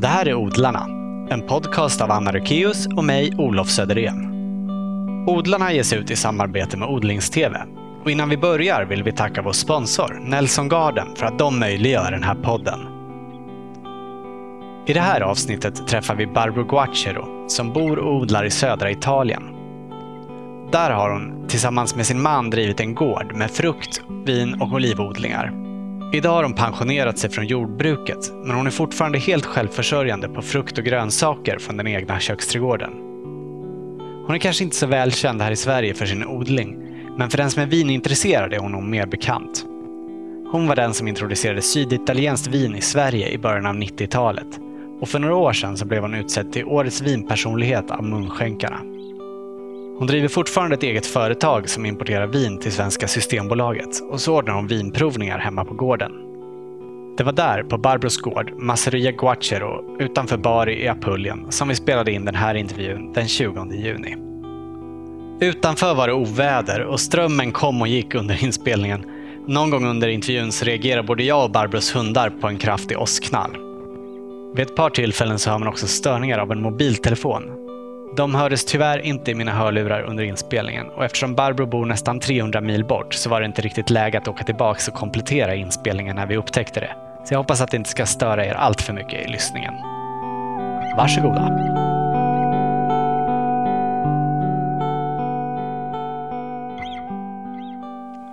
Det här är Odlarna, en podcast av Anna Rökeus och mig, Olof Söderén. Odlarna ges ut i samarbete med Odlingstv. Och innan vi börjar vill vi tacka vår sponsor, Nelson Garden, för att de möjliggör den här podden. I det här avsnittet träffar vi Barbro Guacero som bor och odlar i södra Italien. Där har hon tillsammans med sin man drivit en gård med frukt, vin och olivodlingar. Idag har hon pensionerat sig från jordbruket, men hon är fortfarande helt självförsörjande på frukt och grönsaker från den egna köksträdgården. Hon är kanske inte så välkänd här i Sverige för sin odling, men för den som är vinintresserad är hon nog mer bekant. Hon var den som introducerade syditalienskt vin i Sverige i början av 90-talet och för några år sedan så blev hon utsedd till Årets vinpersonlighet av Munskänkarna. Hon driver fortfarande ett eget företag som importerar vin till svenska Systembolaget och så ordnar hon vinprovningar hemma på gården. Det var där, på Barbros gård, Masseria Guacero, utanför Bari i Apulien, som vi spelade in den här intervjun den 20 juni. Utanför var det oväder och strömmen kom och gick under inspelningen. Någon gång under intervjun så reagerar både jag och Barbros hundar på en kraftig åskknall. Vid ett par tillfällen så hör man också störningar av en mobiltelefon. De hördes tyvärr inte i mina hörlurar under inspelningen och eftersom Barbro bor nästan 300 mil bort så var det inte riktigt läge att åka tillbaka och komplettera inspelningen när vi upptäckte det. Så jag hoppas att det inte ska störa er allt för mycket i lyssningen. Varsågoda!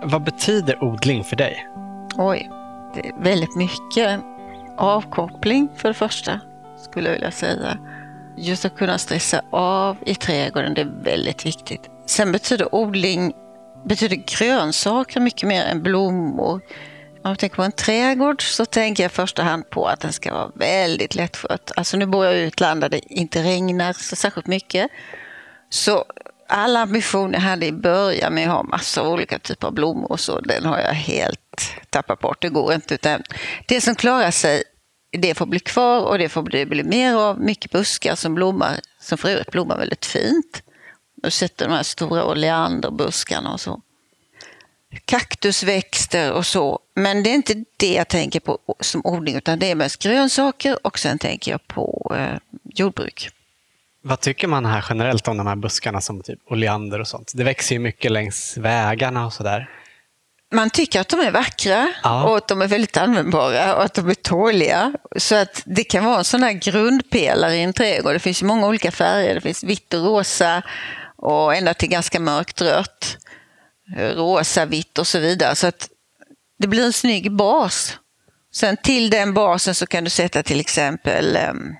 Vad betyder odling för dig? Oj, det är väldigt mycket avkoppling för det första, skulle jag vilja säga. Just att kunna stressa av i trädgården, det är väldigt viktigt. Sen betyder odling betyder grönsaker mycket mer än blommor. Om jag tänker på en trädgård så tänker jag i första hand på att den ska vara väldigt lättskött. Alltså nu bor jag i ett land där det inte regnar så särskilt mycket. Så alla ambitioner jag hade i början med att ha massor av olika typer av blommor och så, den har jag helt tappat bort. Det går inte. Utan det som klarar sig, det får bli kvar och det får bli, bli mer av. Mycket buskar som blommar, som för övrigt blommar väldigt fint. Du sätter de här stora oleanderbuskarna och så. Kaktusväxter och så. Men det är inte det jag tänker på som odling, utan det är mest grönsaker och sen tänker jag på eh, jordbruk. Vad tycker man här generellt om de här buskarna som typ oleander och sånt? Det växer ju mycket längs vägarna och sådär. Man tycker att de är vackra Ja. och att de är väldigt användbara och att de är tåliga. Så att det kan vara en sån här grundpelare i en trädgård. Det finns många olika färger. Det finns vitt och rosa och ända till ganska mörkt rött. Rosa, vitt och så vidare. Så att det blir en snygg bas. Sen till den basen så kan du sätta till exempel um,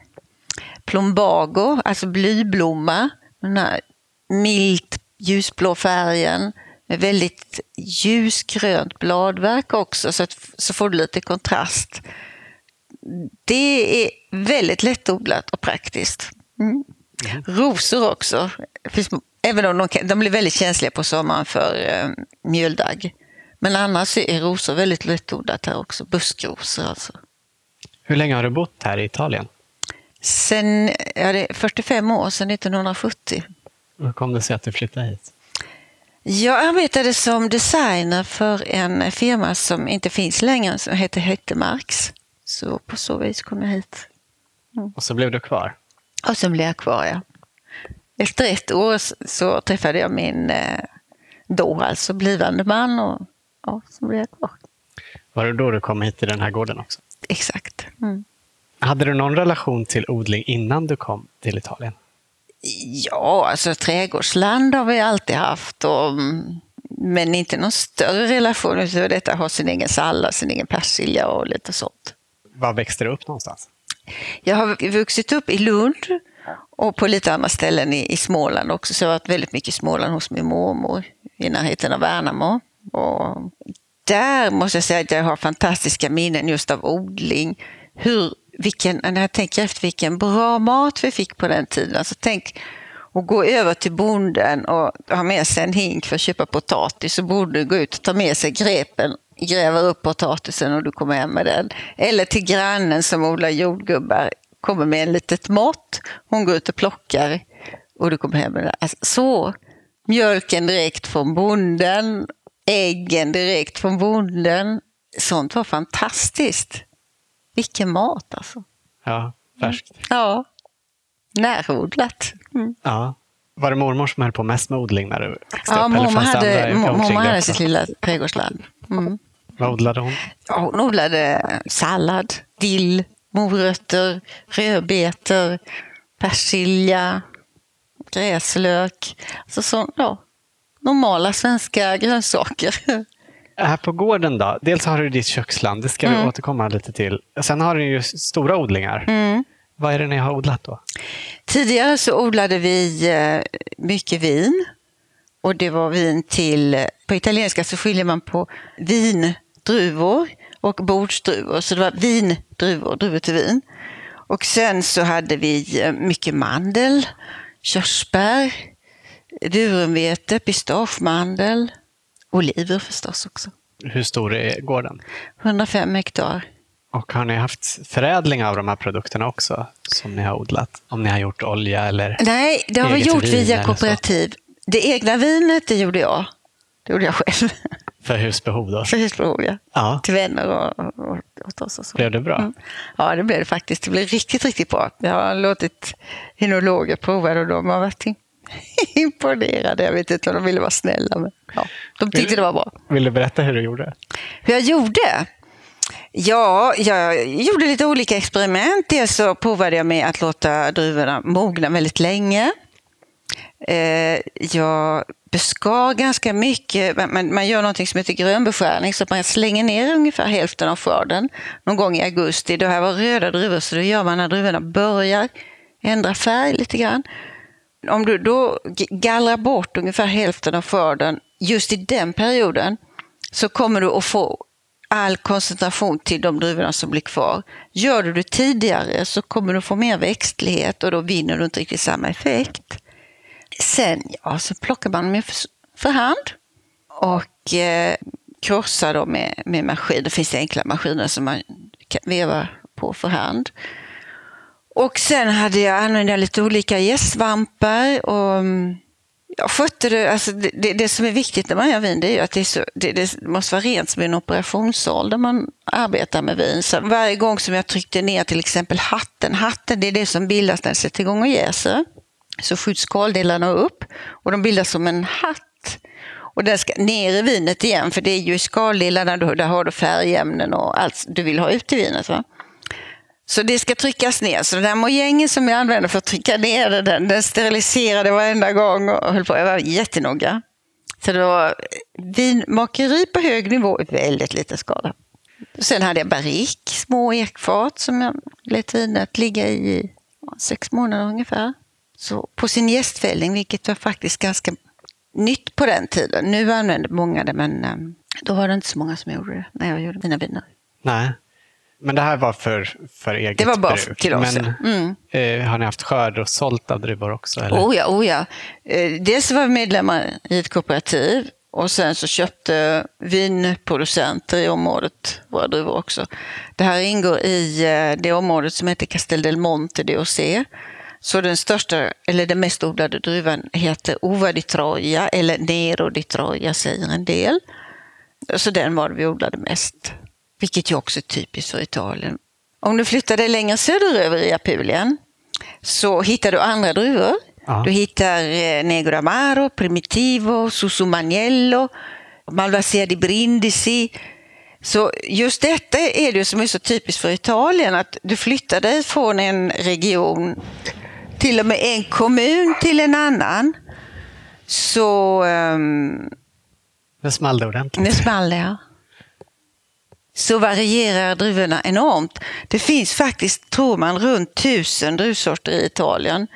plombago, alltså blyblomma. Den här milt ljusblå färgen väldigt ljusgrönt bladverk också så, att, så får du lite kontrast. Det är väldigt lättodlat och praktiskt. Mm. Rosor också. Även om de, kan, de blir väldigt känsliga på sommaren för eh, mjöldagg. Men annars är rosor väldigt lättodlat här också. Buskrosor alltså. Hur länge har du bott här i Italien? Sen, ja, det är 45 år sedan 1970. Hur kom det sig att du flyttade hit? Jag arbetade som designer för en firma som inte finns längre, som heter Hyttemarks. Så på så vis kom jag hit. Och så blev du kvar? Och sen blev jag kvar, ja. Efter ett år så träffade jag min eh, då alltså blivande man och ja, så blev jag kvar. Var det då du kom hit till den här gården också? Exakt. Mm. Hade du någon relation till odling innan du kom till Italien? Ja, alltså trädgårdsland har vi alltid haft. Och, men inte någon större relation utöver detta. Ha sin egen sallad, sin egen persilja och lite sånt. Var växte du upp någonstans? Jag har vuxit upp i Lund och på lite andra ställen i, i Småland också. Så jag har varit väldigt mycket i Småland hos min mormor i närheten av Värnamo. Och där måste jag säga att jag har fantastiska minnen just av odling. Hur, vilken, när jag tänker efter vilken bra mat vi fick på den tiden. Alltså tänk att gå över till bonden och ha med sig en hink för att köpa potatis. Så borde du gå ut och ta med sig grepen, gräva upp potatisen och du kommer hem med den. Eller till grannen som odlar jordgubbar, kommer med en litet mått. Hon går ut och plockar och du kommer hem med den. Alltså, så, mjölken direkt från bonden, äggen direkt från bonden. Sånt var fantastiskt. Vilken mat alltså. Ja. Färskt. Ja, närodlat. Mm. Ja. Var det mormor som höll på mest med odling när du växte Ja, upp? mormor hade, mormor hade sitt lilla trädgårdsland. Mm. Vad odlade hon? Ja, hon odlade sallad, dill, morötter, rödbetor, persilja, gräslök. Alltså så, ja, normala svenska grönsaker. Här på gården då? Dels har du ditt köksland, det ska vi Mm. återkomma lite till. Sen har du ju stora odlingar. Vad är det ni har odlat då? Tidigare så odlade vi eh, mycket vin. Och det var vin till, på italienska så skiljer man på vindruvor och bordsdruvor. Så det var vindruvor, druvor till vin. Och sen så hade vi eh, mycket mandel, körsbär, durumvete, pistagemandel, oliver förstås också. Hur stor är gården? 105 hektar. Och har ni haft förädling av de här produkterna också som ni har odlat? Om ni har gjort olja eller? Nej, det har vi gjort via kooperativ. Det egna vinet, det gjorde jag. Det gjorde jag själv. För husbehov då? För husbehov, ja. Ja. Till vänner och, och, och åt oss. Och så. Blev det bra? Mm. Ja, det blev det faktiskt. Det blev riktigt, riktigt bra. Jag har låtit enologer prova det och de har varit imponerade. Jag vet inte om de ville vara snälla, men ja, de tyckte det var bra. Vill du berätta hur du gjorde? Hur jag gjorde? Ja, jag gjorde lite olika experiment. Dels så provade jag med att låta druvorna mogna väldigt länge. Eh, jag beskar ganska mycket. Man- Man, gör något som heter grönbeskärning så man slänger ner ungefär hälften av skörden någon gång i augusti. Det här var röda druvor så det gör man när druvorna börjar ändra färg lite grann. Om du då gallrar bort ungefär hälften av skörden just i den perioden så kommer du att få all koncentration till de druvorna som blir kvar. Gör du det tidigare så kommer du få mer växtlighet och då vinner du inte riktigt samma effekt. Sen ja, så plockar man dem för, för hand och eh, krossar dem med, med maskin. Det finns enkla maskiner som man kan veva på för hand. Och sen hade jag använde jag lite olika gästsvampar och mm, jag skötte det, alltså det, det, det som är viktigt när man gör vin det är ju att det, är så, det, det måste vara rent som en operationssal där man arbetar med vin. Så varje gång som jag tryckte ner till exempel hatten, hatten det är det som bildas när det sätter igång och jäser. Så skjuts skaldelarna upp och de bildas som en hatt. Och den ska ner i vinet igen för det är ju i skaldelarna, där har du färgämnen och allt du vill ha ut i vinet. Va? Så det ska tryckas ner. Så den där mojängen som jag använde för att trycka ner det, den, den steriliserade varenda gång och höll på. Jag var jättenoga. Så det var vinmakeri på hög nivå i väldigt liten skala. Sen hade jag barrik, små ekfat som jag lät vinet ligga i i sex månader ungefär. Så på sin gästfällning, vilket var faktiskt ganska nytt på den tiden. Nu använder många det, men ehm, då var det inte så många som gjorde det när jag gjorde mina viner. Nej. Men det här var för, för eget Det var bara bruk. till oss, Men ja. Mm. eh, har ni haft skörd och sålt av druvor också? Eller? Oh ja, oh ja. Eh, Dels var vi medlemmar i ett kooperativ och sen så köpte vinproducenter i området våra druvor också. Det här ingår i eh, det området som heter Castel del Monte DOC. Så den största, eller den mest odlade druvan heter Uva di Troia eller Nero di Troia säger en del. Så den var det vi odlade mest. Vilket ju också är typiskt för Italien. Om du flyttar dig längre söderöver i Apulien så hittar du andra druvor. Ja. Du hittar eh, Negro Amaro, Primitivo, Susumaniello, Malvasia di Brindisi. Så just detta är det som är så typiskt för Italien, att du flyttar dig från en region, till och med en kommun till en annan. Så um, Det small det ordentligt. nu small det, ja. Så varierar druvorna enormt. Det finns faktiskt, tror man, runt tusen druvsorter i Italien.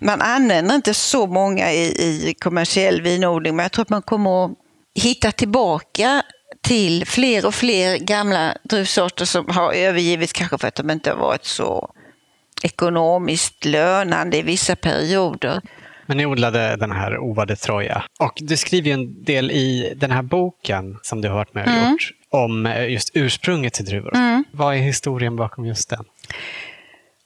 Man använder inte så många i, i kommersiell vinodling, men jag tror att man kommer att hitta tillbaka till fler och fler gamla druvsorter som har övergivits kanske för att de inte har varit så ekonomiskt lönande i vissa perioder. Men ni odlade den här ovade Troja. Och du skriver ju en del i den här boken som du har varit med och Mm. Om eh, just ursprunget till druvor. Vad är historien bakom just den?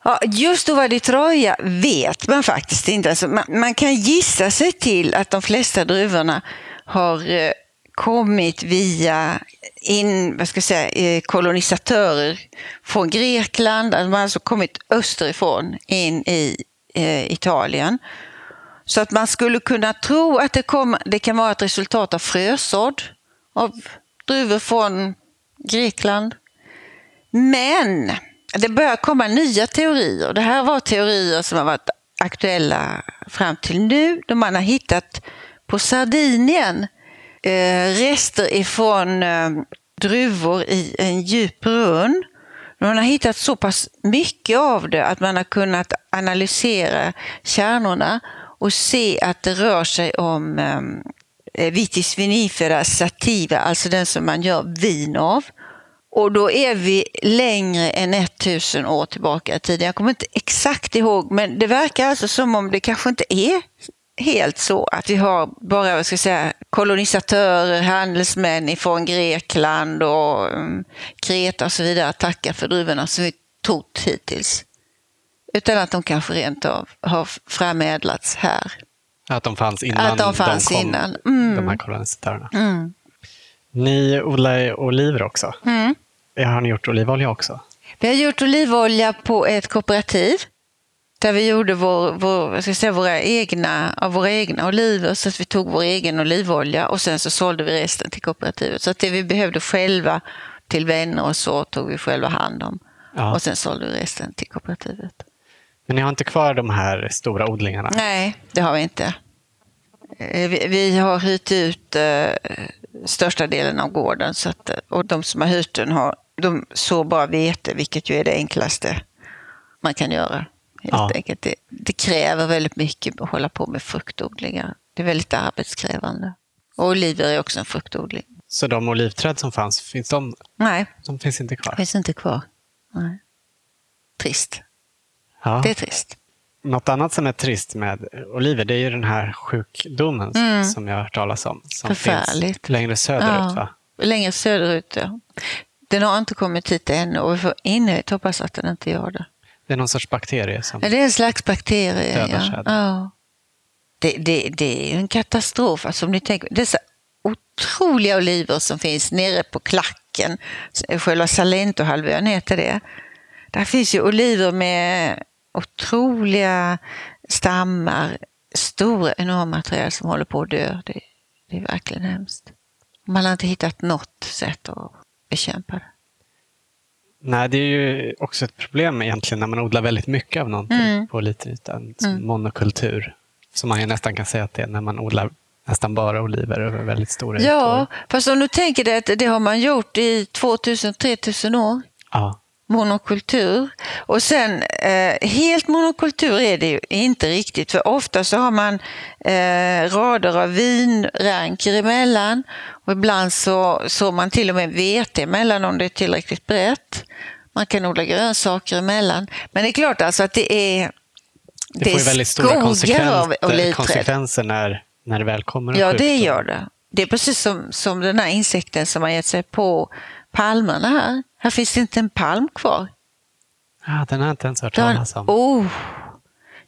Ja, just det Troja vet man faktiskt inte. Alltså man, man kan gissa sig till att de flesta druvorna har eh, kommit via in, vad ska jag säga, eh, kolonisatörer från Grekland. De har alltså kommit österifrån in i eh, Italien. Så att man skulle kunna tro att det, kom, det kan vara ett resultat av frösådd av druvor från Grekland. Men det börjar komma nya teorier. Det här var teorier som har varit aktuella fram till nu. Då man har hittat på Sardinien eh, rester ifrån eh, druvor i en djup brunn. Man har hittat så pass mycket av det att man har kunnat analysera kärnorna och se att det rör sig om eh, Eh, vitis vinifera sativa, alltså den som man gör vin av. Och då är vi längre än 1000 år tillbaka i tiden. Jag kommer inte exakt ihåg, men det verkar alltså som om det kanske inte är helt så att vi har bara vad ska jag säga, kolonisatörer, handelsmän från Grekland och um, Kreta och så vidare att tacka för druvorna som vi trott hittills. Utan att de kanske rent av har framädlats här. Att de fanns innan att de, fanns de kom, innan. Mm. de här kolonisatörerna. Mm. Ni odlar oliver också. Mm. Har ni gjort olivolja också? Vi har gjort olivolja på ett kooperativ där vi gjorde vår, vår, ska säga, våra, egna, av våra egna oliver. Så att vi tog vår egen olivolja och sen så sålde vi resten till kooperativet. Så att det vi behövde själva till vänner och så tog vi själva hand om. Ja. Och sen sålde vi resten till kooperativet. Men ni har inte kvar de här stora odlingarna? Nej, det har vi inte. Eh, Vi, vi har hyrt ut eh, största delen av gården så att, och de som har hyrt den har de så bara vete, vilket ju är det enklaste man kan göra. Helt Ja. enkelt. Det, det kräver väldigt mycket att hålla på med fruktodlingar. Det är väldigt arbetskrävande. Och oliver är också en fruktodling. Så de olivträd som fanns, finns de, Nej, de finns inte kvar? finns inte kvar. Nej. Trist. Ja. Det är trist. Något annat som är trist med oliver, det är ju den här sjukdomen som jag har hört talas om. Som Mm. Förfärligt. finns längre söderut, va? Längre söderut, ja. Den har inte kommit hit ännu och vi får innerligt hoppas att den inte gör det. Det är någon sorts bakterie som... Ja, det är en slags bakterie. Dödar Ja. Ja. Det, det, det är ju en katastrof. Alltså, om ni tänker, dessa otroliga oliver som finns nere på klacken, själva Salentohalvön heter det. Där finns ju oliver med otroliga stammar, stora enorma träd som håller på att dö. Det, det är verkligen hemskt. Man har inte hittat något sätt att bekämpa det. Nej, det är ju också ett problem egentligen när man odlar väldigt mycket av någonting Mm. på liten yta. Sån monokultur. Som man ju nästan kan säga att det är när man odlar nästan bara oliver över väldigt stora Ja, ytor. fast om du tänker dig att det har man gjort i 2000-3000 år. Ja. Monokultur. Och sen eh, helt monokultur är det ju inte riktigt för ofta så har man eh, rader av vinranker emellan och ibland så så man till och med vete emellan om det är tillräckligt brett. Man kan odla grönsaker emellan. Men det är klart alltså att det är Det, får ju väldigt stora konsekvenser, konsekvenser när, när det väl kommer en Ja, det sjukdom. gör det. Det är precis som, som den här insekten som har gett sig på palmerna här. Här finns det inte en palm kvar. Ja, den har jag inte ens hört talas om. oh,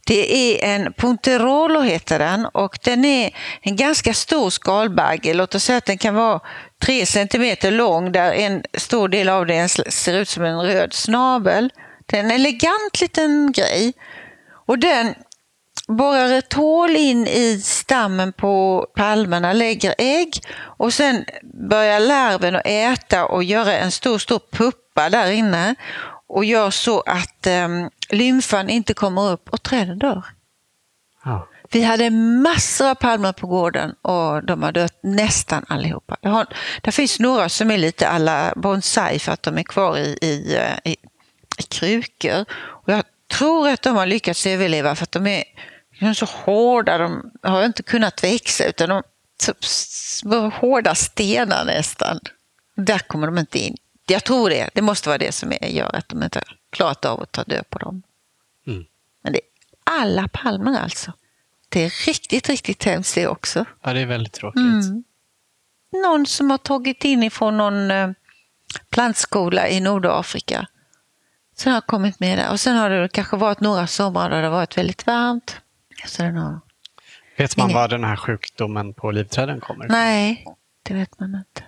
det är en Ponterolo heter den och den är en ganska stor skalbagge. Låt oss säga att den kan vara tre centimeter lång där en stor del av den ser ut som en röd snabel. Det är en elegant liten grej. Och den borrar ett hål in i stammen på palmerna, lägger ägg och sen börjar larven att äta och göra en stor, stor puppa där inne och gör så att um, lymfan inte kommer upp och träden dör. Ja. Vi hade massor av palmer på gården och de har dött nästan allihopa. Jag har, det finns några som är lite alla bonsai för att de är kvar i, i, eh, i, i krukor. Och jag tror att de har lyckats överleva för att de är, de är så hårda. De har inte kunnat växa utan de små hårda stenar nästan. Där kommer de inte in. Jag tror det. Det måste vara det som gör att de inte har klarat av att ta död på dem. Mm. Men det är alla palmer alltså. Det är riktigt, riktigt hemskt det också. ja, det är väldigt tråkigt. Mm. Någon som har tagit in ifrån någon eh, plantskola i Nordafrika. Sen har kommit med där. Och sen har det kanske varit några somrar där det har varit väldigt varmt. Så den har... Vet man Ingen- var den här sjukdomen på olivträden kommer? Nej, Det vet man inte.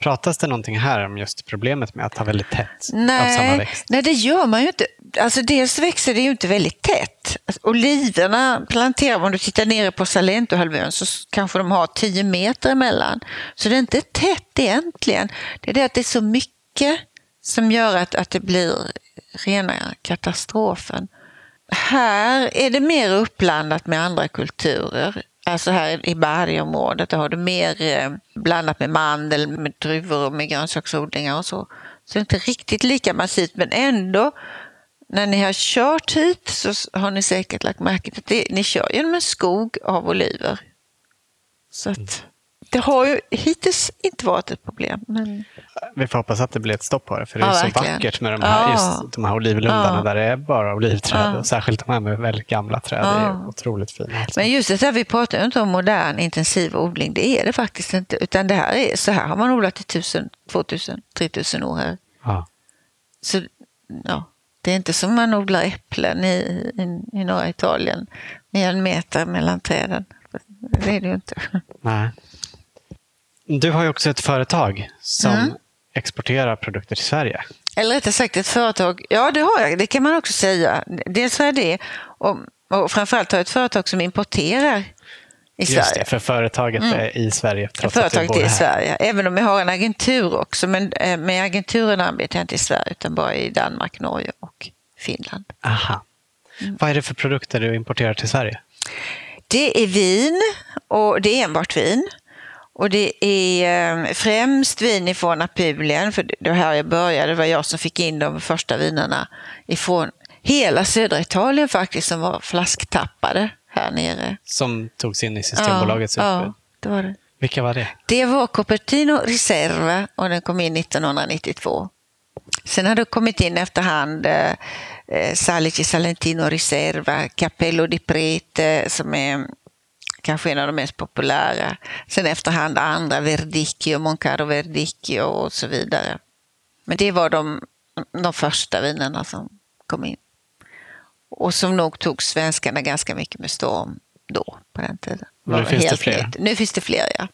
Pratas det någonting här om just problemet med att ha väldigt tätt av samma Nej, växt? nej, det gör man ju inte. Alltså dels växer det ju inte väldigt tätt. Alltså, oliverna planterar, om du tittar nere på Salentohalvön så kanske de har 10 meter emellan. Så det är inte tätt egentligen. Det är det att det är så mycket som gör att, att det blir rena katastrofen. Här är det mer uppblandat med andra kulturer. Alltså här i bergområdet har du mer eh, blandat med mandel, med druvor och med grönsaksodlingar och så. Så det är inte riktigt lika massivt men ändå när ni har kört hit så har ni säkert lagt märke till att det, ni kör genom en skog av oliver. Så att mm det har ju hittills inte varit ett problem. Men Vi får hoppas att det blir ett stopp på det, för det är Ja, så verkligen. vackert med de här, Ja. de här olivlundarna Ja. där det är bara olivträd. Ja. Särskilt de här med väldigt gamla träd. Det är Ja. otroligt fina. Alltså. Men just det här, vi pratar ju inte om modern intensiv odling, det är det faktiskt inte. Utan det här är, så här har man odlat i 1000, 2000, 3000 år här. Ja. Så ja, det är inte som man odlar äpplen i, i, i norra Italien med en meter mellan träden. Det är det ju inte. Nej. Du har ju också ett företag som Mm. exporterar produkter till Sverige. Eller rättare sagt ett företag, ja det har jag, det kan man också säga. Dels har jag det och, och framförallt har jag ett företag som importerar i Just Sverige. det, för företaget är i Sverige. Företaget är i. Sverige, även om jag har en agentur också. Men eh, med agenturen arbetar jag inte i Sverige utan bara i Danmark, Norge och Finland. Aha. Mm. Vad är det för produkter du importerar till Sverige? Det är vin och det är enbart vin. Och det är eh, främst vin ifrån Apulien, för det var här jag började. Det var jag som fick in de första vinerna ifrån hela södra Italien faktiskt, som var flasktappade här nere. Som togs in i Systembolagets ja, utbud. ja, det var det. Vilka var det? Det var Cupertino Riserva och den kom in 1992. Sen har det kommit in efterhand eh, eh, Salici Salentino Riserva, Capello di Prete som är kanske en av de mest populära. Sen efterhand andra, Verdicchio, Moncaro Verdicchio och så vidare. Men det var de, de första vinerna som kom in. Och som nog tog svenskarna ganska mycket med storm då, på den tiden. Nu finns det fler. nytt. Nu finns det fler, ja.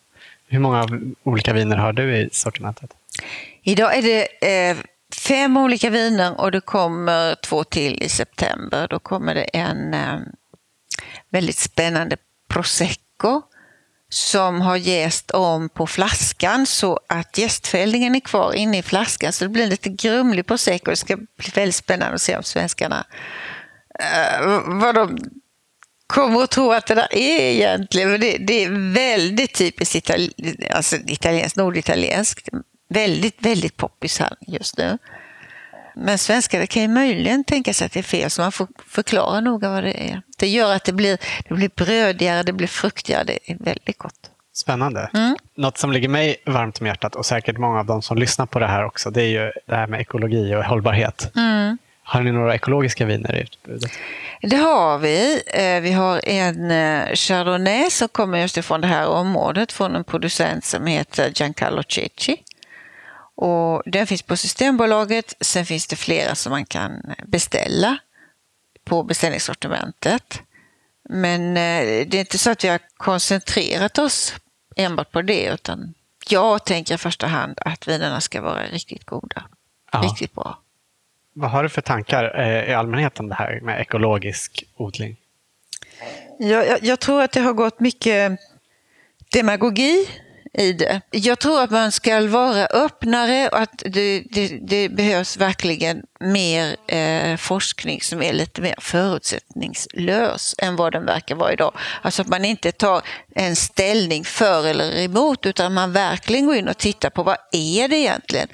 Hur många olika viner har du i sortimentet? Idag är det eh, fem olika viner och det kommer två till i september. Då kommer det en eh, väldigt spännande prosecco som har jäst om på flaskan så att jästfällningen är kvar inne i flaskan. Så det blir en lite grumlig prosecco. Det ska bli väldigt spännande att se om svenskarna uh, vad de kommer att tro att det där är egentligen. Men det, det är väldigt typiskt itali alltså italienskt, norditalienskt. Väldigt, väldigt poppis här just nu. Men svenskar kan ju möjligen tänka sig att det är fel, så man får förklara noga vad det är. Det gör att det blir, det blir brödigare, det blir fruktigare, det är väldigt gott. Spännande. Mm. Något som ligger mig varmt om hjärtat och säkert många av de som lyssnar på det här också, det är ju det här med ekologi och hållbarhet. Mm. Har ni några ekologiska viner i utbudet? Det har vi. Eh, Vi har en eh, Chardonnay som kommer just ifrån det här området från en producent som heter Giancarlo Cecchi. Och den finns på Systembolaget. Sen finns det flera som man kan beställa på beställningssortimentet. Men eh, det är inte så att vi har koncentrerat oss enbart på det utan jag tänker i första hand att vinerna ska vara riktigt goda. Ja. Riktigt bra. Vad har du för tankar eh, i allmänhet om det här med ekologisk odling? Jag, jag, jag tror att det har gått mycket demagogi i det. Jag tror att man ska vara öppnare och att det, det, det behövs verkligen mer eh, forskning som är lite mer förutsättningslös än vad den verkar vara idag. Alltså att man inte tar en ställning för eller emot utan man verkligen går in och tittar på vad är det egentligen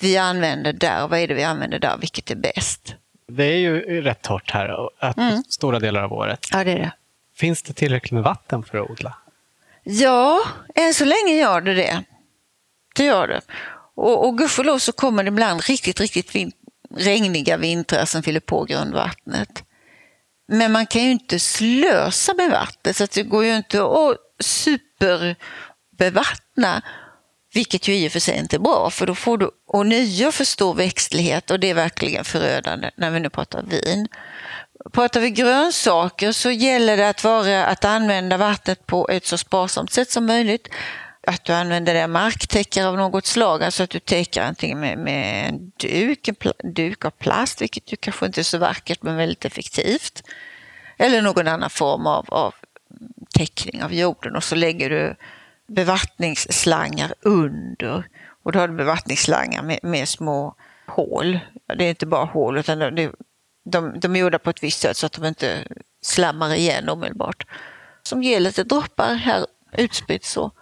vi använder där och vad är det vi använder där, vilket är bäst. Det är ju rätt torrt här att Mm. stora delar av året. Ja, det är det. Finns det tillräckligt med vatten för att odla? Ja, än så länge gör det det. Det gör det. Och, och gudskelov så kommer det ibland riktigt, riktigt vin- regniga vintrar som fyller på grundvattnet. Men man kan ju inte slösa med vattnet så att det går ju inte att superbevattna. Vilket ju i och för sig inte är bra för då får du ånyo för stor växtlighet och det är verkligen förödande när vi nu pratar vin. Pratar vi grönsaker så gäller det att, vara, att använda vattnet på ett så sparsamt sätt som möjligt. att du använder det marktäckare av något slag, alltså att du täcker antingen med, med en duk, en pl duk av plast, vilket ju kanske inte är så vackert men väldigt effektivt. Eller någon annan form av, av täckning av jorden och så lägger du bevattningsslangar under. Och då har du bevattningsslangar med, med små hål. Det är inte bara hål utan de, de, de är gjorda på ett visst sätt så att de inte slammar igen omedelbart. Som ger lite droppar här utspritt så.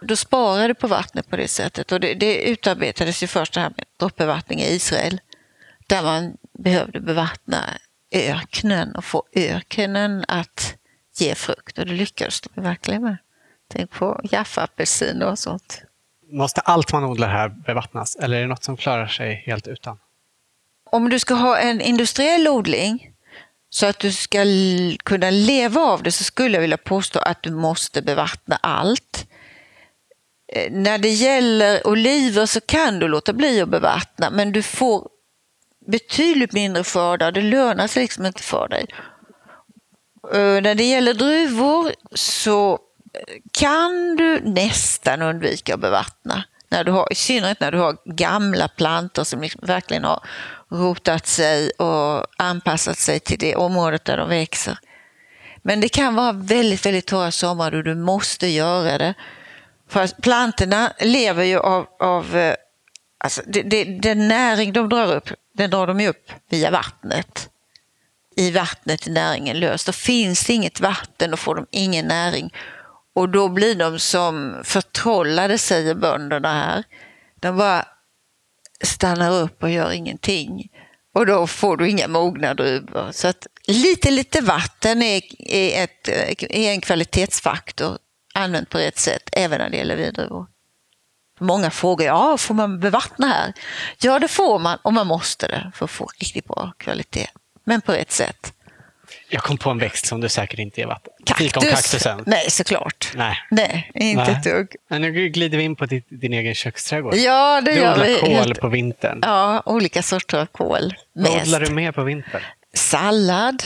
Då sparar du på vattnet på det sättet och det, det utarbetades ju först det här med droppbevattning i Israel. Där man behövde bevattna öknen och få öknen att ge frukt och det lyckades de verkligen med. Tänk på Jaffa-apelsiner och sånt. Måste allt man odlar här bevattnas eller är det något som klarar sig helt utan? Om du ska ha en industriell odling så att du ska kunna leva av det så skulle jag vilja påstå att du måste bevattna allt. Eh, när det gäller oliver så kan du låta bli att bevattna men du får betydligt mindre skördar. Det lönar sig liksom inte för dig. Eh, när det gäller druvor så eh, kan du nästan undvika att bevattna. När du har, I synnerhet när du har gamla plantor som liksom verkligen har rotat sig och anpassat sig till det området där de växer. Men det kan vara väldigt, väldigt torra somrar då du måste göra det. För plantorna lever ju av, av eh, alltså det, det, den näring de drar upp, den drar de upp via vattnet. I vattnet är näringen lös. Då finns det inget vatten, då får de ingen näring. Och då blir de som förtrollade, säger bönderna här. De bara stannar upp och gör ingenting. Och då får du inga mogna druvor. Så att lite, lite vatten är, är, ett, är en kvalitetsfaktor använt på rätt sätt, även när det gäller vindruvor. Många frågar, ja, får man bevattna här? Ja, det får man och man måste det för att få riktigt bra kvalitet, men på rätt sätt. Jag kom på en växt som du säkert inte ger vatten. Kaktus? Fikonkaktusen. Nej, såklart. Nej. Nej, inte Nej. ett dugg. Men nu glider vi in på din, din egen köksträdgård. Ja, det du gör odlar vi. kål Helt- på vintern. Ja, olika sorter av kål. Vad Mest. odlar du mer på vintern? Sallad,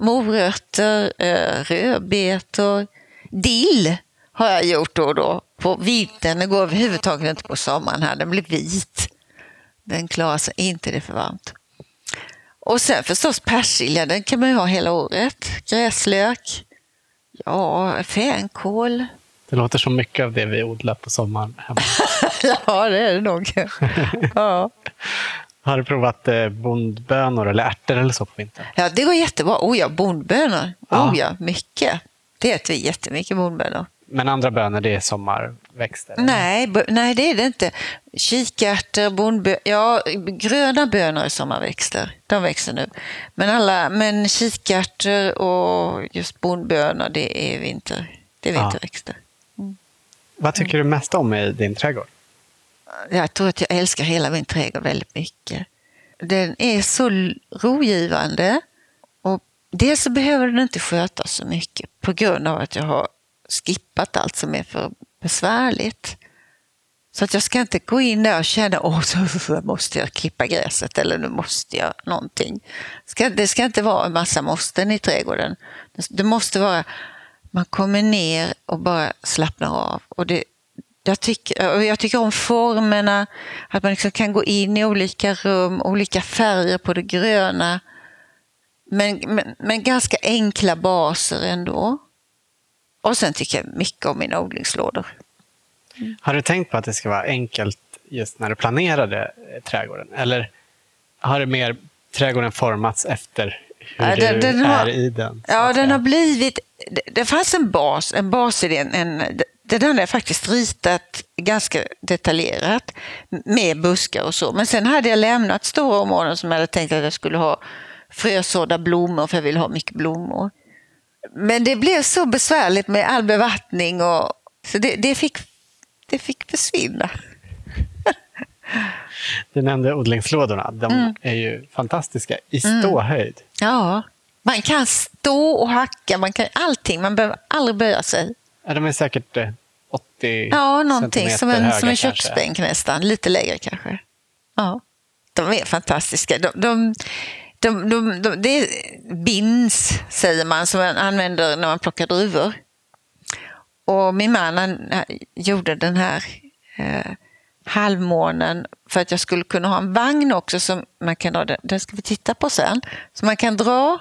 morötter, eh, rödbetor, dill har jag gjort då och då. På vintern, det går överhuvudtaget inte på sommaren här, den blir vit. Den klarar sig inte, det är för varmt. Och sen förstås persilja, den kan man ju ha hela året. Gräslök, ja, fänkål. Det låter som mycket av det vi odlar på sommaren hemma. ja, det är det nog. ja. Har du provat eh, bondbönor eller ärtor eller så på vintern? ja, det går jättebra. Oh ja, bondbönor. Oh ja, mycket. Det äter vi jättemycket bondbönor. Men andra bönor, det är sommarväxter? Eller? Nej, nej, det är det inte. Kikärtor, bondbönor, ja, gröna bönor är sommarväxter. De växer nu. Men, alla, men kikärtor och just bondbönor, det är vinter. Det är Ja. vinterväxter. Vad tycker du mest om i din trädgård? Jag tror att jag älskar hela min trädgård väldigt mycket. Den är så rogivande och dels så behöver den inte skötas så mycket på grund av att jag har skippat allt som är för besvärligt. Så att jag ska inte gå in där och känna åh, så måste jag klippa gräset eller nu måste jag någonting. Det ska inte vara en massa måsten i trädgården. Det- måste vara, man kommer ner och bara slappnar av. Och det, jag, tycker, jag tycker om formerna, att man liksom kan gå in i olika rum, olika färger på det gröna. Men, men, men ganska enkla baser ändå. Och sen tycker jag mycket om mina odlingslådor. Har du tänkt på att det ska vara enkelt just när du planerade trädgården? Eller har det mer trädgården formats efter hur Ja, den- du den har- är i den? Ja, den har blivit... Det, det fanns en bas, en basidé. En, det den har jag faktiskt ritat ganska detaljerat med buskar och så. Men sen hade jag lämnat stora områden som jag hade tänkt att jag skulle ha frösådda blommor, för jag vill ha mycket blommor. Men det blev så besvärligt med all bevattning och så det, det, fick, det fick försvinna. Du nämnde odlingslådorna. De Mm. är ju fantastiska i ståhöjd. Ja, man kan stå och hacka, man kan allting. Man behöver aldrig böja sig. Ja, de är säkert eh, 80 Ja, någonting som en, centimeter som en höga köksbänk nästan. Lite lägre kanske. Ja, de är fantastiska. De, de, de, de, de, det är bins, säger man, som man använder när man plockar druvor. Och min man han, gjorde den här eh, halvmånen för att jag skulle kunna ha en vagn också som man kan dra, den ska vi titta på sen, så man kan dra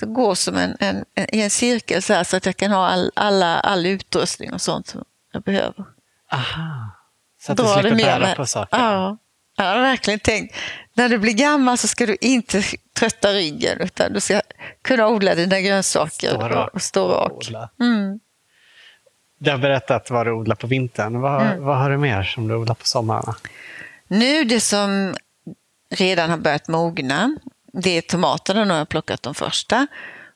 så gå som en, en, en, i en cirkel så, här, så att jag kan ha all, alla, all utrustning och sånt som jag behöver. Aha. Så att du slipper bära på saker? Ja. Jag har verkligen tänkt, när du blir gammal så ska du inte trötta ryggen utan du ska kunna odla dina grönsaker stå rak. och stå rak. Mm. Du har berättat vad du odlar på vintern. Vad, mm. vad har du mer som du odlar på sommaren? Nu det som redan har börjat mogna, det är tomaterna. Nu har jag plockat de första.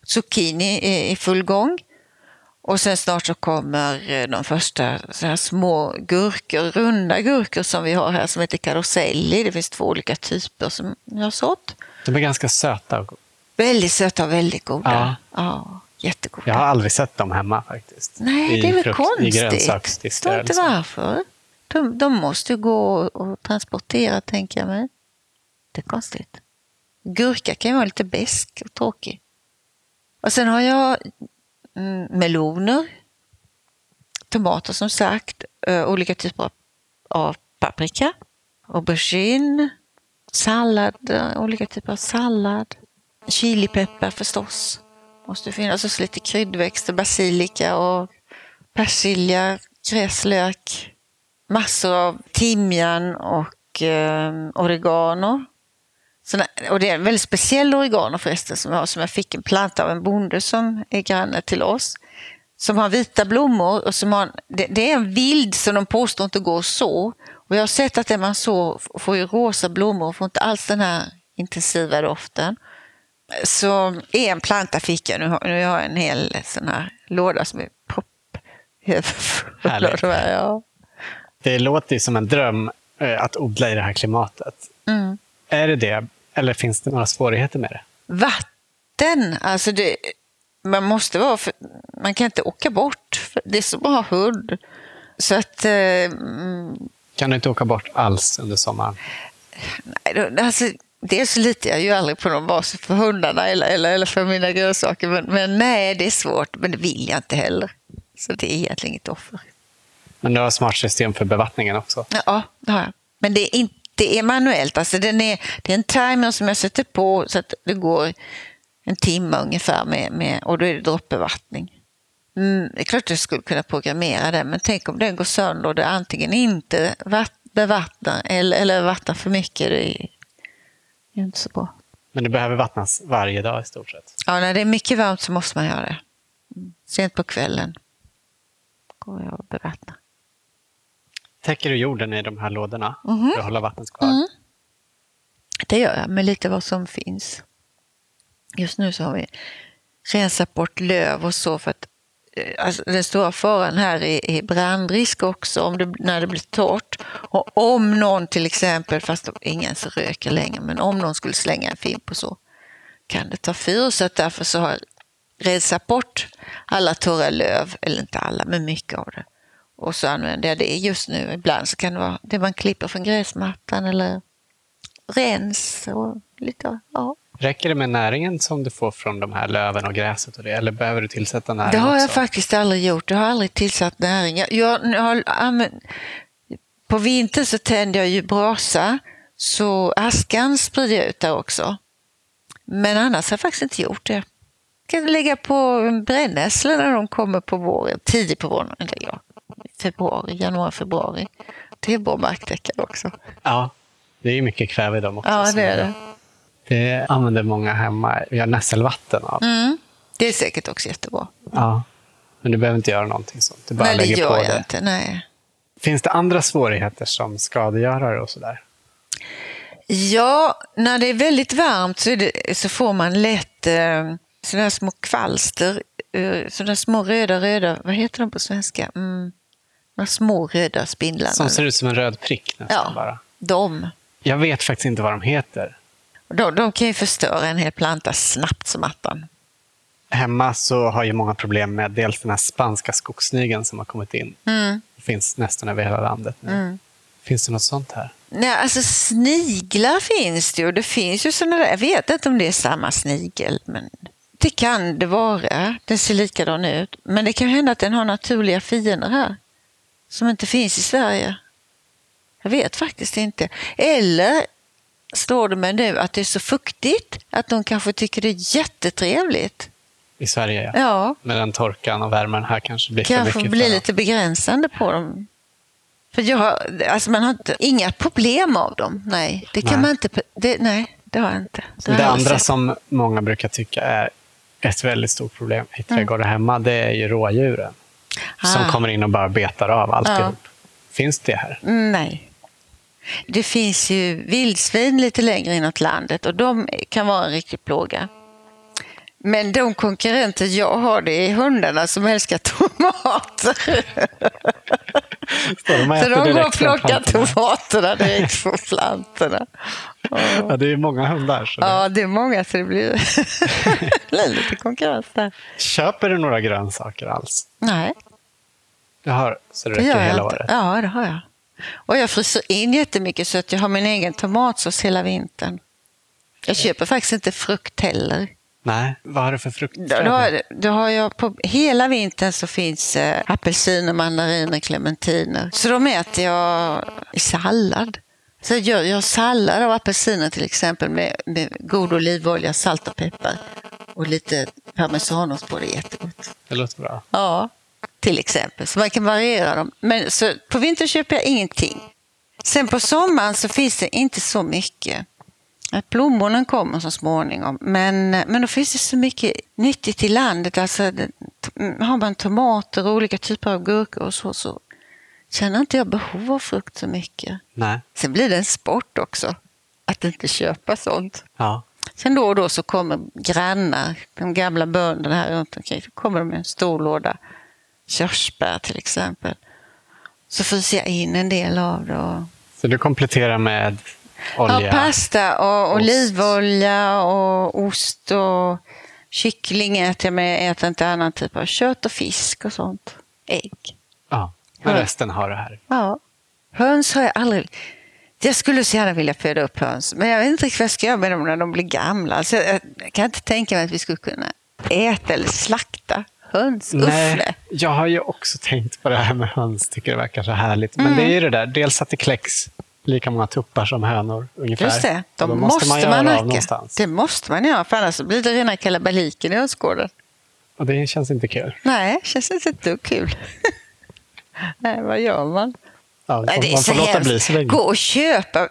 Zucchini är i full gång. Och sen snart så kommer eh, de första så här små gurkor, runda gurkor som vi har här som heter karoselli. Det finns två olika typer som jag har sått. De är ganska söta. Väldigt söta och väldigt goda. Ja. ja jättegoda. Jag har aldrig sett dem hemma faktiskt. Nej, I det är väl frukt, konstigt. Jag Förstår inte varför. De, de måste ju gå och transportera, tänker jag mig. Det är konstigt. Gurka kan ju vara lite besk och tråkig. Och sen har jag Mm. meloner, tomater som sagt, eh, olika typer av paprika, aubergine, sallad, eh, olika typer av sallad, chilipeppar förstås. Måste finnas också lite kryddväxter, basilika och persilja, gräslök, massor av timjan och eh, oregano. Såna, och det är en väldigt speciell oregano förresten som jag har, som jag fick en planta av en bonde som är granne till oss. Som har vita blommor och som har, det, det är en vild som de påstår inte går så. Och jag har sett att det man så får ju rosa blommor och får inte alls den här intensiva doften. Så en planta fick jag, nu har, nu har jag en hel sån här låda som är propp Härligt. Ja. Det låter ju som en dröm eh, att odla i det här klimatet. Mm. Är det det? Eller finns det några svårigheter med det? Vatten, alltså det, man måste vara, för, man kan inte åka bort. det är så bra hund. Så att... Eh, kan du inte åka bort alls under sommaren? Nej, alltså, dels litar jag ju aldrig på någon sig för hundarna eller, eller, eller för mina grönsaker. Men, men, nej, det är svårt. Men det vill jag inte heller. Så det är egentligen inget offer. Men du har smart system för bevattningen också? Ja, det har jag. Men det är inte det är manuellt. Alltså den är, det är en timer som jag sätter på så att det går en timme ungefär med, med och då är det droppbevattning. Mm, det är klart att jag skulle kunna programmera det, men tänk om den går sönder och det antingen inte bevattnar eller, eller vattnar för mycket. Det är ju inte så bra. Men det behöver vattnas varje dag i stort sett? Ja, när det är mycket varmt så måste man göra det. Sent på kvällen går jag och bevattnar. Täcker du jorden i de här lådorna mm. för att hålla vattnet kvar? Mm. Det gör jag, med lite vad som finns. Just nu så har vi rensat bort löv och så för att eh, alltså, den stora faran här är, är brandrisk också om det, när det blir torrt. Och om någon till exempel, fast ingen så röker längre, men om någon skulle slänga en fimp och så kan det ta fyr. Så därför så har jag rensat bort alla torra löv, eller inte alla, men mycket av det. Och så använder jag det just nu. Ibland så kan det vara det man klipper från gräsmattan eller rens och lite, ja. Räcker det med näringen som du får från de här löven och gräset och det, eller behöver du tillsätta näring Det har jag också? faktiskt aldrig gjort. Jag har aldrig tillsatt näring. Jag, jag, jag använt, på vintern så tänder jag ju brasa, så askan sprider jag ut där också. Men annars har jag faktiskt inte gjort det. Jag kan lägga på brännässlor när de kommer på våren, tidigt på våren. Eller ja, februari, januari, februari. Det är bra marktäckare också. Ja, det är mycket kväve i dem också. Ja, det är det. Det använder många hemma. Vi har nässelvatten av. Mm. Det är säkert också jättebra. Ja, men du behöver inte göra någonting sånt. Du bara nej, lägger det gör på jag det. inte. Nej. Finns det andra svårigheter som skadegörare och sådär? Ja, när det är väldigt varmt så, det, så får man lätt eh, sådana små kvalster, eh, sådana små röda, röda, vad heter de på svenska? Mm. De små röda spindlarna. Som ser ut som en röd prick nästan ja, bara. de. Jag vet faktiskt inte vad de heter. De, de kan ju förstöra en hel planta snabbt som attan. Hemma så har ju många problem med dels den här spanska skogssnigeln som har kommit in. Mm. Det finns nästan över hela landet nu. Mm. Finns det något sånt här? Nej, alltså sniglar finns det ju. Det finns ju sådana där, jag vet inte om det är samma snigel, men Det kan det vara. Den ser likadan ut. Men det kan hända att den har naturliga fiender här. Som inte finns i Sverige. Jag vet faktiskt inte. Eller står det mig nu att det är så fuktigt att de kanske tycker det är jättetrevligt. I Sverige, ja. Ja, Med den torkan och värmen här kanske blir för kanske mycket. blir för lite begränsande på dem. För jag alltså man har inte, inga problem av dem. Nej, det kan Nej. man inte. Det, nej, det har jag inte. har Det jag andra sett. som många brukar tycka är ett väldigt stort problem i Mm. trädgårdar hemma, det är ju rådjuren. Som Ah. kommer in och bara betar av alltihop. Finns det här? Nej. Det finns ju vildsvin lite längre inåt landet och de kan vara en riktig plåga. Men de konkurrenter jag har det är hundarna som älskar tomater. Står de och Så de går och plockar tomaterna direkt från plantorna. Ja, det är många hundar. Så det... Ja, det är många så det blir, det lite konkurrens där. Köper du några grönsaker alls? Nej, Du har, så det det räcker hela året? Ja, det har jag. Och jag fryser in jättemycket så att jag har min egen tomatsås hela vintern. Jag köper faktiskt inte frukt heller. Nej, vad har du för frukt? Då, då, har, då har jag på hela vintern så finns eh, apelsiner, mandariner, clementiner. Så de äter jag i sallad. Så jag gör, gör sallad av apelsiner till exempel med, med god olivolja, salt och peppar. Och lite parmesanost på det är jättegott. Det låter bra. Ja, till exempel. Så man kan variera dem. Men så på vintern köper jag ingenting. Sen på sommaren så finns det inte så mycket. Att Plommonen kommer så småningom. Men, men då finns det så mycket nyttigt i landet. Alltså, det, har man tomater och olika typer av gurkor och så, så känner inte jag behov av frukt så mycket. Nej. Sen blir det en sport också. Att inte köpa sånt. Ja. Sen då och då så kommer grannar, de gamla bönderna här runt omkring, så kommer de med en stor låda körsbär till exempel. Så fryser jag in en del av det. Och... Så du kompletterar med olja? Ja, pasta och olivolja och ost och kyckling äter jag med. Jag äter inte annan typ av kött och fisk och sånt. Ägg. Ja. Men resten har du här. Ja. Höns har jag aldrig... Jag skulle så gärna vilja föda upp höns, men jag vet inte riktigt vad jag ska göra med dem när de blir gamla. Alltså, jag kan inte tänka mig att vi skulle kunna äta eller slakta höns. Nej. jag har ju också tänkt på det här med höns. Tycker det verkar så härligt. Men Mm. det är ju det där, dels att det kläcks lika många tuppar som hönor ungefär. Just det, de då måste man, göra av nacka. någonstans. Det måste man göra, för annars blir det rena kalabaliken i hönsgården. Och det känns inte kul. Nej, känns inte ett dugg kul. nej, vad gör man? Ja, Nej, det är man får låta bli så länge. Gå och köpa,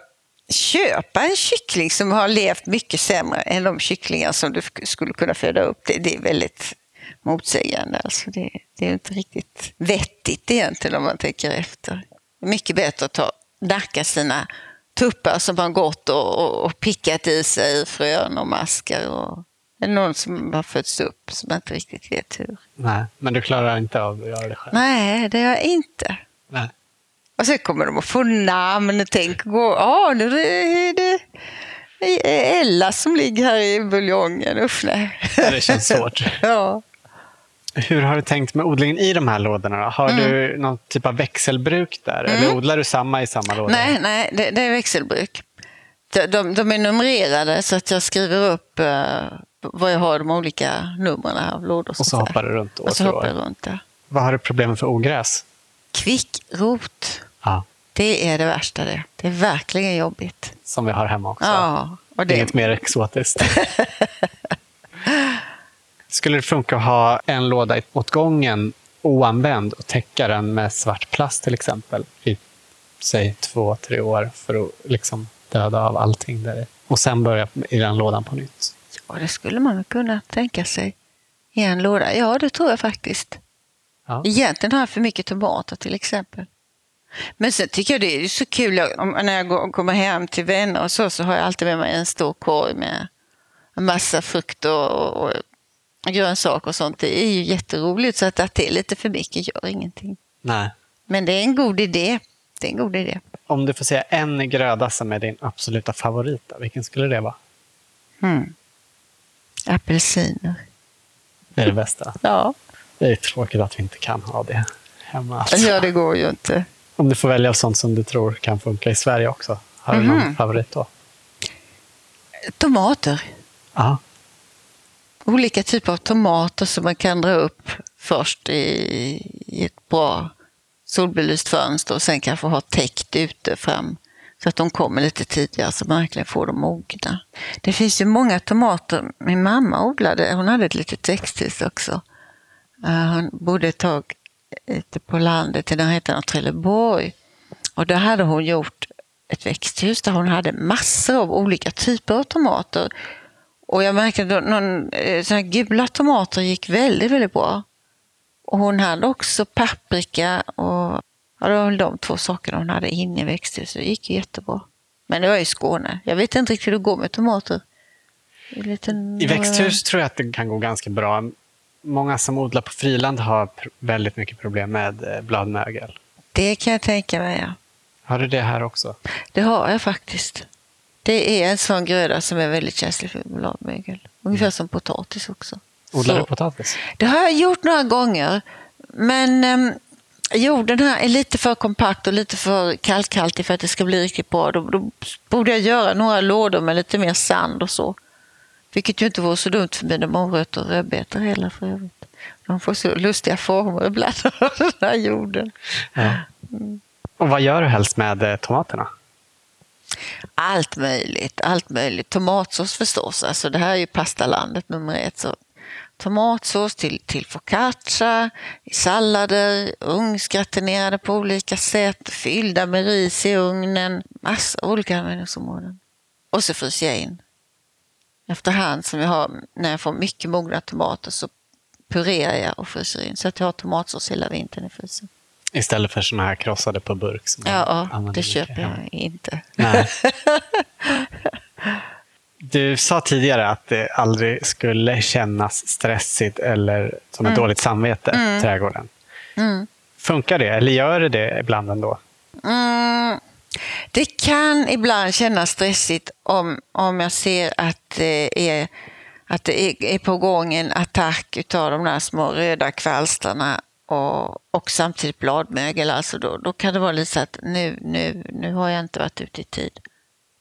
köpa en kyckling som har levt mycket sämre än de kycklingar som du sk- skulle kunna föda upp. Det, det är väldigt motsägande. Alltså det, det är inte riktigt vettigt egentligen om man tänker efter. Det mycket bättre att ta, nacka sina tuppar som har gått och, och, och pickat i sig frön och maskar. Och, eller någon som har fötts upp som inte riktigt vet hur. Nej, men du klarar inte av att göra det själv. Nej, det gör jag inte. Nej. Och sen kommer de att få namn. Tänk, gå, ah, nu är det Ella som ligger här i buljongen. Usch, nej. Det känns svårt. ja. Hur har du tänkt med odlingen i de här lådorna? då? Har Mm. du någon typ av växelbruk där? Eller odlar du samma i samma låda? Nej, nej det, det är växelbruk. De, de, de är numrerade så att jag skriver upp eh, vad jag har de olika numren av lådor. Och så där. hoppar du runt år Och så hoppar jag runt där. Vad har du problem för ogräs? Kvickrot, Ja, det är det värsta det. Det är verkligen jobbigt. som vi har hemma också. Ja, och det, Inget mer exotiskt. Skulle det funka att ha en låda åt gången oanvänd och täcka den med svart plast till exempel i säg två, tre år för att liksom döda av allting där. Och sen börja i den lådan på nytt. Ja, det skulle man kunna tänka sig. I en låda? Ja, det tror jag faktiskt. Ja. Egentligen har jag för mycket tomater till exempel. Men sen tycker jag det är så kul när jag går, kommer hem till vänner och så, så har jag alltid med mig en stor korg med en massa frukt och, och, och grönsaker och sånt. Det är ju jätteroligt så att, att det är lite för mycket gör ingenting. Nej. Men det är en god idé. Det är en god idé. Om du får säga en gröda som är din absoluta favorit, vilken skulle det vara? Mm. Apelsiner. Det är det bästa. Ja. Det är tråkigt att vi inte kan ha det hemma. Alltså. ja, det går ju inte. Om du får välja av sånt som du tror kan funka i Sverige också. Har du någon Mhm. favorit då? Tomater. Ja olika typer av tomater som man kan dra upp först i, i ett bra solbelyst fönster och sen kanske ha täckt ute fram så att de kommer lite tidigare så man verkligen får dem mogna. Det finns ju många tomater. Min mamma odlade, hon hade ett litet växthus också. Eh, hon bodde ett tag ute på landet i närheten av Trelleborg. Och där hade hon gjort ett växthus där hon hade massor av olika typer av tomater. Och jag märkte att någon, eh, såna gula tomater gick väldigt, väldigt bra. Och hon hade också paprika och ja, det var väl de två sakerna hon hade inne i växthuset. Det gick jättebra. Men det var i Skåne. Jag vet inte riktigt hur det går med tomater. I, liten, I växthus tror jag att det kan gå ganska bra. Många som odlar på friland har väldigt mycket problem med eh, bladmögel. Det kan jag tänka mig, ja. Har du det här också? Det har jag faktiskt. Det är en sån gröda som är väldigt känslig för bladmögel. Ungefär mm. som potatis också. Odlar du potatis? Det har jag gjort några gånger. Men um, jorden här är lite för kompakt och lite för kalkhaltig för att det ska bli riktigt bra. Då, då borde jag göra några lådor med lite mer sand och så. Vilket ju inte vore så dumt för mina morötter och rödbetor heller för övrigt. De får så lustiga former ibland av den här jorden. Ja. Mm. Och vad gör du helst med eh, tomaterna? Allt möjligt, allt möjligt. Tomatsås förstås, alltså det här är ju pastalandet nummer ett. Så tomatsås till, till focaccia, i sallader, ugnsgratinerade på olika sätt, fyllda med ris i ugnen, massa olika användningsområden. Och så fryser jag in. Efterhand som jag har, när jag får mycket mogna tomater så purerar jag och fryser in så att jag har tomatsås hela vintern i frysen. Istället för såna här krossade på burk? Som ja, ja det köper jag inte. Du sa tidigare att det aldrig skulle kännas stressigt eller som ett mm. dåligt samvete, mm. trädgården. Mm. Funkar det, eller gör det det ibland ändå? Mm. Det kan ibland kännas stressigt om, om jag ser att det är, att det är, på gång en attack av de där små röda kvalstrarna och, och samtidigt bladmögel. Alltså då, då kan det vara lite så att nu, nu, nu har jag inte varit ute i tid.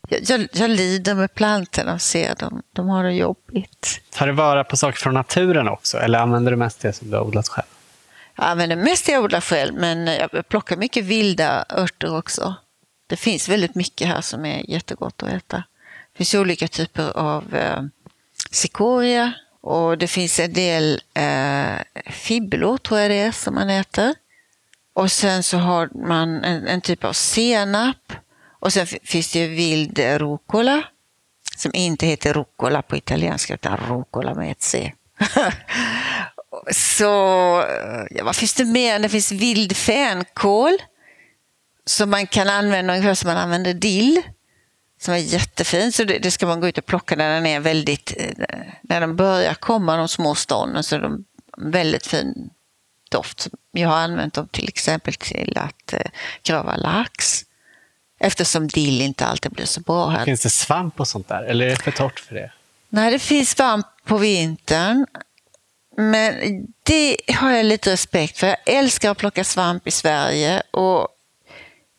Jag, jag, jag lider med plantorna och ser dem. De har det jobbigt. Tar du vara på saker från naturen också eller använder du mest det som du har odlat själv? Jag använder mest det jag odlar själv men jag plockar mycket vilda örter också. Det finns väldigt mycket här som är jättegott att äta. Det finns olika typer av eh, cikoria, och det finns en del eh, fibblor, tror jag det är, som man äter. Och sen så har man en, en typ av senap. Och sen finns det vild rucola, som inte heter rucola på italienska, utan rucola med ett C. så, eh, ja, vad finns det mer? Det finns vild fänkål, som man kan använda ungefär som man använder dill som är jättefin. Så det, det, ska man gå ut och plocka när den är väldigt, eh, när de börjar komma de små stånden så är de väldigt fin doft. Jag har använt dem till exempel till att eh, grava lax. Eftersom dill inte alltid blir så bra här. Finns det svamp och sånt där eller är det för torrt för det? Nej, det finns svamp på vintern. Men det har jag lite respekt för. Jag älskar att plocka svamp i Sverige och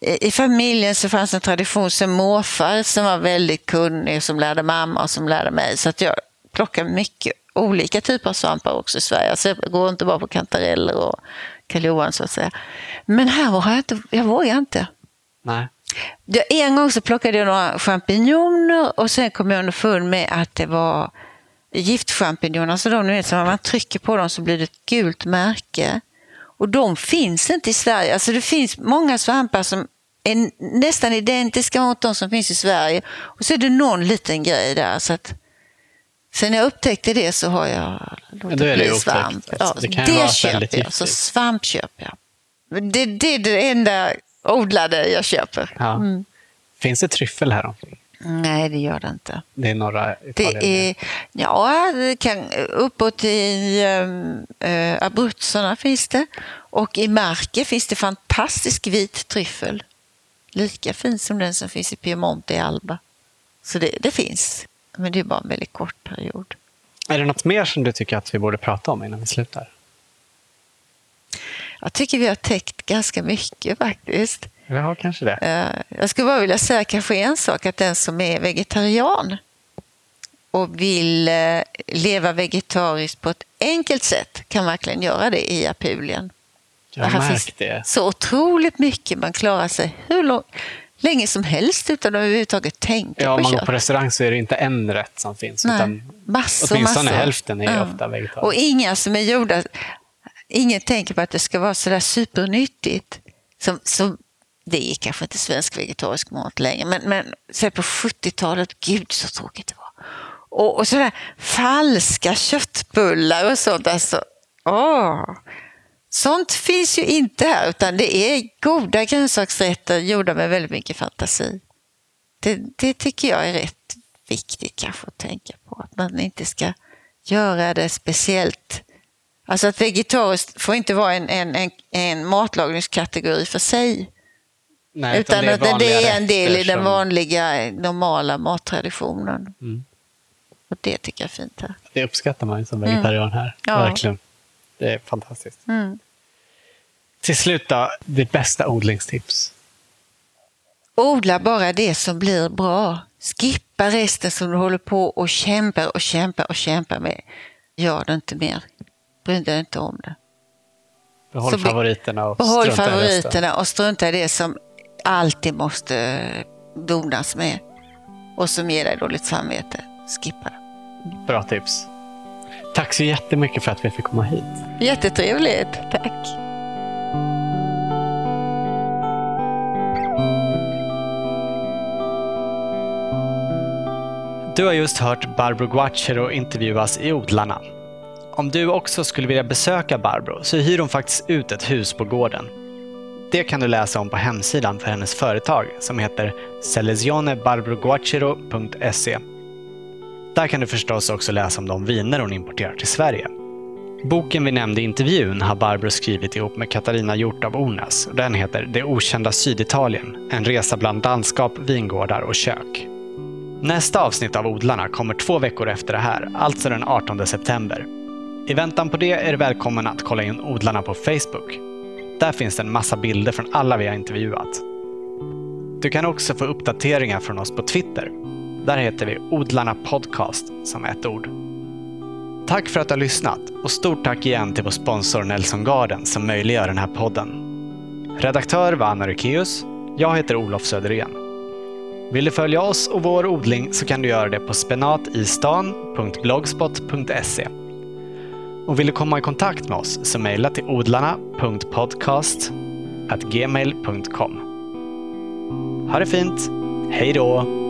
i familjen så fanns en tradition som morfar som var väldigt kunnig, som lärde mamma och som lärde mig. Så att jag plockar mycket olika typer av svampar också i Sverige. Alltså jag går inte bara på kantareller och karl så att säga. Men här var jag inte, jag vågar inte. Nej. En gång så plockade jag några champinjoner och sen kom jag underfund med att det var giftchampinjoner. Alltså de, vet, så när man trycker på dem så blir det ett gult märke. Och de finns inte i Sverige. Alltså det finns många svampar som är nästan identiska mot de som finns i Sverige. Och så är det någon liten grej där. Så att, sen jag upptäckte det så har jag låtit ja, bli svamp. Ja, det kan det köper jag. Så svamp köper jag. Det, det är det enda odlade jag köper. Ja. Mm. Finns det tryffel här omkring? Nej, det gör det inte. Det är norra Italien? Det är, ja, det kan, uppåt i äh, Abruzzerna finns det. Och i Marke finns det fantastisk vit tryffel. Lika fin som den som finns i Piemonte i Alba. Så det, det finns, men det är bara en väldigt kort period. Är det något mer som du tycker att vi borde prata om innan vi slutar? Jag tycker vi har täckt ganska mycket faktiskt. Har kanske det. Jag skulle bara vilja säga kanske en sak, att den som är vegetarian och vill eh, leva vegetariskt på ett enkelt sätt kan verkligen göra det i Apulien. Jag har märkt det. Så otroligt mycket. Man klarar sig hur lång, länge som helst utan att överhuvudtaget tänka Ja, på om man går kött. på restaurang så är det inte en rätt som finns. Nej, Utan massor, åtminstone massor. hälften är Ja. ofta vegetariskt. Och inga som är gjorda... Ingen tänker på att det ska vara så där supernyttigt. Som, som, det är kanske inte svensk vegetarisk mat längre, men, men säg på 70-talet, gud så tråkigt det var. Och, och sådär falska köttbullar och sånt. Alltså, åh. Sånt finns ju inte här, utan det är goda grönsaksrätter gjorda med väldigt mycket fantasi. Det, det tycker jag är rätt viktigt kanske att tänka på. Att man inte ska göra det speciellt. Alltså att vegetariskt får inte vara en, en, en, en matlagningskategori för sig. Nej, utan att det, vanliga det är en del i den vanliga, normala mattraditionen. Mm. Och det tycker jag är fint här. Det uppskattar man ju som vegetarian här. Ja. Verkligen. Det är fantastiskt. Mm. Till slut då, ditt bästa odlingstips? Odla bara det som blir bra. Skippa resten som du håller på och kämpar och kämpar och kämpar med. Gör det inte mer. Bry dig inte om det. Behåll Så favoriterna och Behåll strunta i resten. favoriterna och strunta i det som alltid måste donas med och som ger dig dåligt samvete. Skippa det. Bra tips. Tack så jättemycket för att vi fick komma hit. Jättetrevligt. Tack. Du har just hört Barbro Guacero intervjuas i Odlarna. Om du också skulle vilja besöka Barbro så hyr hon faktiskt ut ett hus på gården. Det kan du läsa om på hemsidan för hennes företag som heter selezionebarbroguacero.se. Där kan du förstås också läsa om de viner hon importerar till Sverige. Boken vi nämnde i intervjun har Barbro skrivit ihop med Katarina Hjort av Ornäs och den heter Det okända Syditalien, en resa bland landskap, vingårdar och kök. Nästa avsnitt av Odlarna kommer två veckor efter det här, alltså den 18 september. I väntan på det är du välkommen att kolla in Odlarna på Facebook. Där finns det en massa bilder från alla vi har intervjuat. Du kan också få uppdateringar från oss på Twitter. Där heter vi Odlarna Podcast som ett ord. Tack för att du har lyssnat och stort tack igen till vår sponsor Nelson Garden som möjliggör den här podden. Redaktör var Anna Rykeus. Jag heter Olof Söderén. Vill du följa oss och vår odling så kan du göra det på spenatistan.blogspot.se. Och vill du komma i kontakt med oss så mejla till odlarna.podcast@gmail.com. Ha det fint! Hej då!